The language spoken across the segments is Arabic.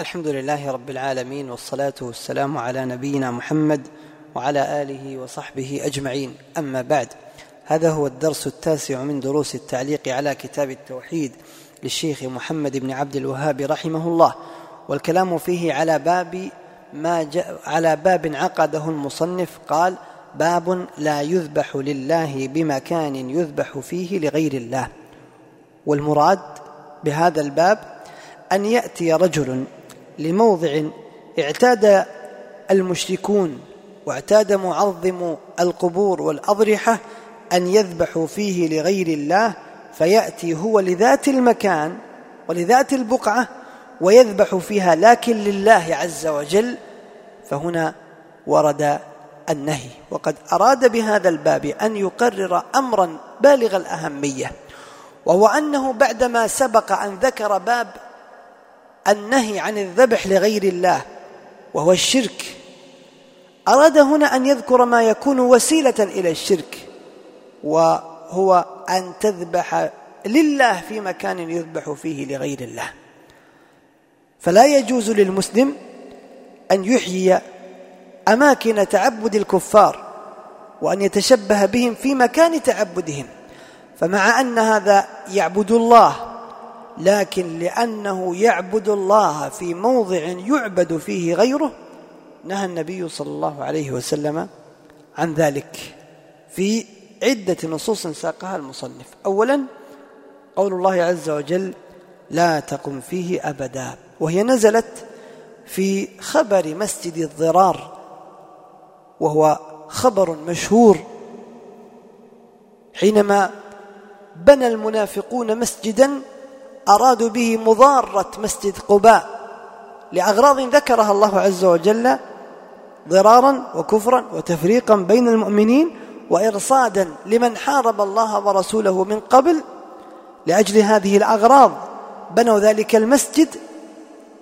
الحمد لله رب العالمين والصلاة والسلام على نبينا محمد وعلى آله وصحبه أجمعين. أما بعد هذا هو الدرس التاسع من دروس التعليق على كتاب التوحيد للشيخ محمد بن عبد الوهاب رحمه الله. والكلام فيه على باب ما جاء على باب عقده المصنف قال باب لا يذبح لله بمكان يذبح فيه لغير الله. والمراد بهذا الباب أن يأتي رجل لموضع اعتاد المشركون واعتاد معظم القبور والأضرحة أن يذبحوا فيه لغير الله فيأتي هو لذات المكان ولذات البقعة ويذبح فيها لكن لله عز وجل فهنا ورد النهي. وقد أراد بهذا الباب أن يقرر أمرا بالغ الأهمية وهو أنه بعدما سبق أن ذكر باب النهي عن الذبح لغير الله وهو الشرك. أراد هنا أن يذكر ما يكون وسيلة إلى الشرك وهو أن تذبح لله في مكان يذبح فيه لغير الله. فلا يجوز للمسلم أن يحيي أماكن تعبد الكفار وأن يتشبه بهم في مكان تعبدهم. فمع أن هذا يعبد الله لكن لأنه يعبد الله في موضع يعبد فيه غيره نهى النبي صلى الله عليه وسلم عن ذلك في عدة نصوص ساقها المصنف. أولا قول الله عز وجل لا تقم فيه أبدا. وهي نزلت في خبر مسجد الضرار وهو خبر مشهور حينما بنى المنافقون مسجدا أرادوا به مضارة مسجد قباء لأغراض ذكرها الله عز وجل ضرارا وكفرا وتفريقا بين المؤمنين وإرصادا لمن حارب الله ورسوله من قبل لأجل هذه الأغراض بنوا ذلك المسجد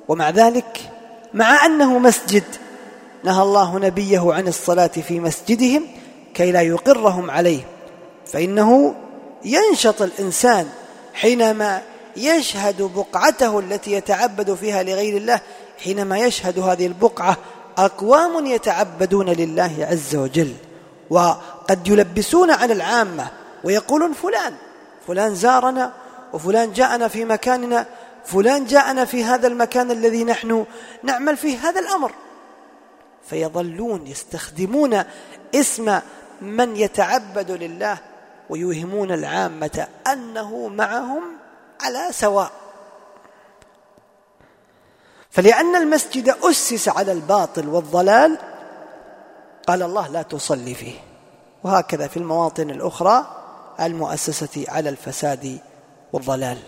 ومع ذلك مع أنه مسجد نهى الله نبيه عن الصلاة في مسجدهم كي لا يقرهم عليه فإنه ينشط الإنسان حينما يشهد بقعته التي يتعبد فيها لغير الله حينما يشهد هذه البقعة أقوام يتعبدون لله عز وجل وقد يلبسون على العامة ويقولون فلان فلان زارنا وفلان جاءنا في مكاننا فلان جاءنا في هذا المكان الذي نحن نعمل فيه هذا الأمر. فيظلون يستخدمون اسم من يتعبد لله ويوهمون العامة أنه معهم على سواء. فلأن المسجد أسس على الباطل والضلال قال الله لا تصلي فيه. وهكذا في المواطن الأخرى المؤسسة على الفساد والضلال.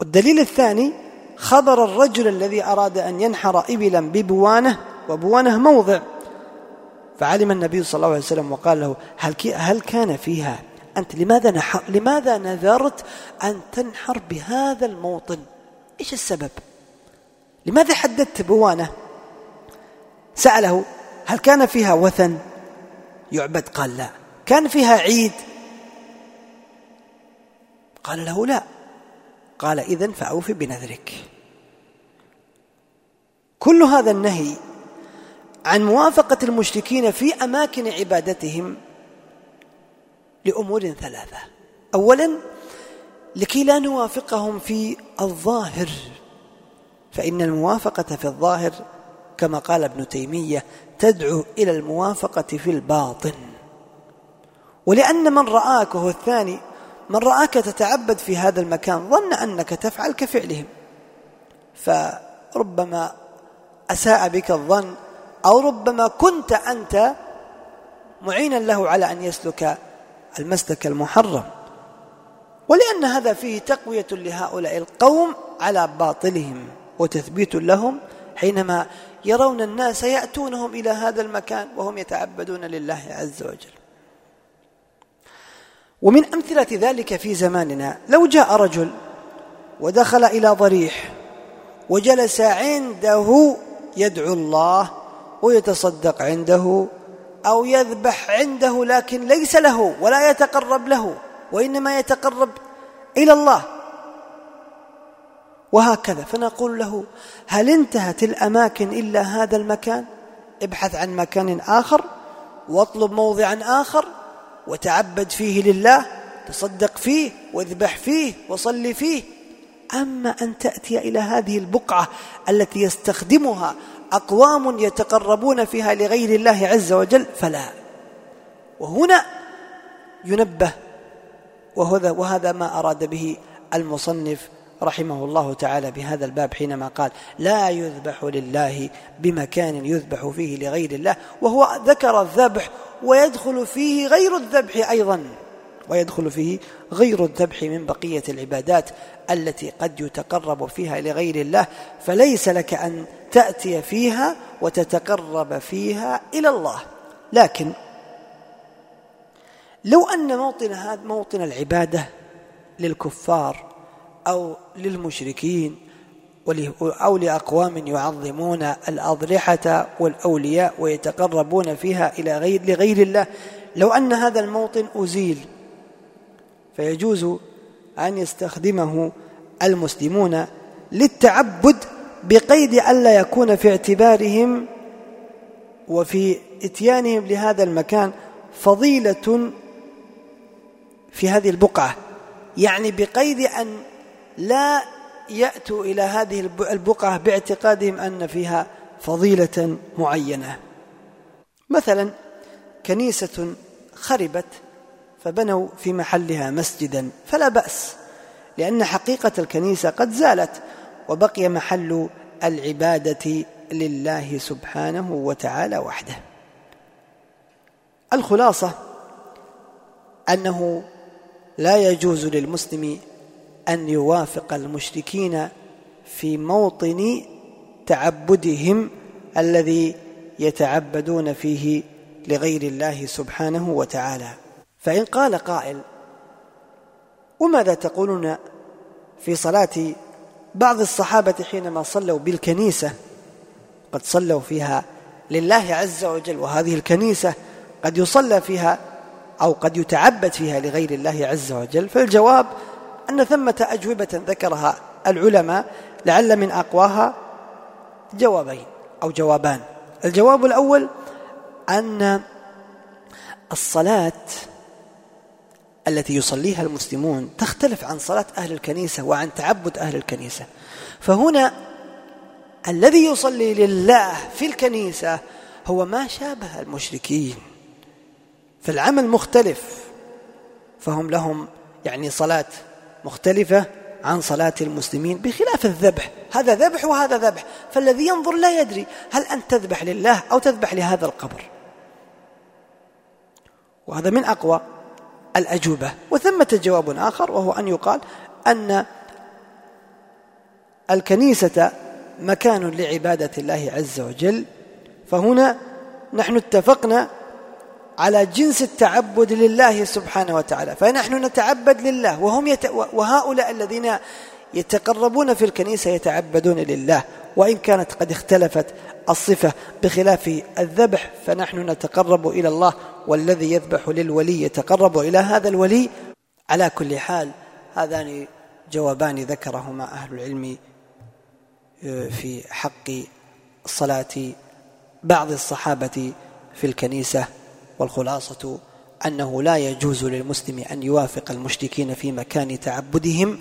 والدليل الثاني خبر الرجل الذي أراد أن ينحر إبلا ببوانة وبوانة موضع. فعلم النبي صلى الله عليه وسلم وقال له هل, هل كان فيها أنت لماذا, نحر لماذا نذرت أن تنحر بهذا الموطن؟ إيش السبب؟ لماذا حددت بوانة؟ سأله هل كان فيها وثن؟ يعبد قال لا. كان فيها عيد؟ قال له لا. قال إذن فأوفي بنذرك. كل هذا النهي عن موافقة المشركين في أماكن عبادتهم لأمور ثلاثة. أولا لكي لا نوافقهم في الظاهر فإن الموافقة في الظاهر كما قال ابن تيمية تدعو إلى الموافقة في الباطن. ولأن من رآك وهو الثاني من رآك تتعبد في هذا المكان ظن أنك تفعل كفعلهم. فربما أساء بك الظن أو ربما كنت أنت معينا له على أن يسلك المسلك المحرم. ولأن هذا فيه تقوية لهؤلاء القوم على باطلهم وتثبيت لهم حينما يرون الناس يأتونهم إلى هذا المكان وهم يتعبدون لله عز وجل. ومن أمثلة ذلك في زماننا لو جاء رجل ودخل إلى ضريح وجلس عنده يدعو الله ويتصدق عنده أو يذبح عنده لكن ليس له ولا يتقرب له وإنما يتقرب إلى الله. وهكذا. فنقول له هل انتهت الأماكن إلا هذا المكان؟ ابحث عن مكان آخر واطلب موضعا آخر وتعبد فيه لله تصدق فيه واذبح فيه وصل فيه. أما أن تأتي إلى هذه البقعة التي يستخدمها أقوام يتقربون فيها لغير الله عز وجل؟ فلا. وهنا ينبه وهذا وهذا ما أراد به المصنف رحمه الله تعالى بهذا الباب حينما قال لا يذبح لله بمكان يذبح فيه لغير الله وهو ذكر الذبح ويدخل فيه غير الذبح أيضا. ويدخل فيه غير الذبح من بقية العبادات التي قد يتقرب فيها لغير الله فليس لك أن تأتي فيها وتتقرب فيها إلى الله. لكن لو أن موطن هذا موطن العبادة للكفار أو للمشركين أو لأقوام يعظمون الأضرحة والأولياء ويتقربون فيها إلى غير لغير الله لو أن هذا الموطن أزيل فيجوز أن يستخدمه المسلمون للتعبد بقيد ألا يكون في اعتبارهم وفي إتيانهم لهذا المكان فضيلة في هذه البقعة. يعني بقيد أن لا يأتوا إلى هذه البقعة باعتقادهم أن فيها فضيلة معينة. مثلا كنيسة خربت فبنوا في محلها مسجدا فلا بأس لأن حقيقة الكنيسة قد زالت وبقي محل العبادة لله سبحانه وتعالى وحده. الخلاصة أنه لا يجوز للمسلم أن يوافق المشركين في موطن تعبدهم الذي يتعبدون فيه لغير الله سبحانه وتعالى. فإن قال قائل وماذا تقولون في صلاة بعض الصحابة حينما صلوا بالكنيسة؟ قد صلوا فيها لله عز وجل وهذه الكنيسة قد يصلى فيها أو قد يتعبد فيها لغير الله عز وجل. فالجواب أن ثمة أجوبة ذكرها العلماء لعل من أقواها جوابين أو جوابان. الجواب الأول أن الصلاة التي يصليها المسلمون تختلف عن صلاة أهل الكنيسة وعن تعبد أهل الكنيسة. فهنا الذي يصلي لله في الكنيسة هو ما شابه المشركين. فالعمل مختلف فهم لهم يعني صلاة مختلفة عن صلاة المسلمين بخلاف الذبح. هذا ذبح وهذا ذبح فالذي ينظر لا يدري هل أنت تذبح لله أو تذبح لهذا القبر. وهذا من أقوى الأجوبة. وثمة جواب آخر وهو أن يقال أن الكنيسة مكان لعبادة الله عز وجل. فهنا نحن اتفقنا على جنس التعبد لله سبحانه وتعالى. فنحن نتعبد لله وهم يت... وهؤلاء الذين يتقربون في الكنيسة يتعبدون لله وإن كانت قد اختلفت الصفة بخلاف الذبح فنحن نتقرب إلى الله والذي يذبح للولي يتقرب إلى هذا الولي. على كل حال هذان جوابان ذكرهما أهل العلم آه، في حق صلاة بعض الصحابة في الكنيسة والخلاصة أنه لا يجوز للمسلم أن يوافق المشركين في مكان تعبدهم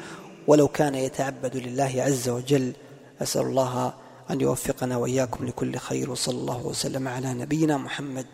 ولو كان يتعبد لله عز وجل أسأل الله أن يوفقنا وإياكم لكل خير وصلى الله وسلم على نبينا محمد.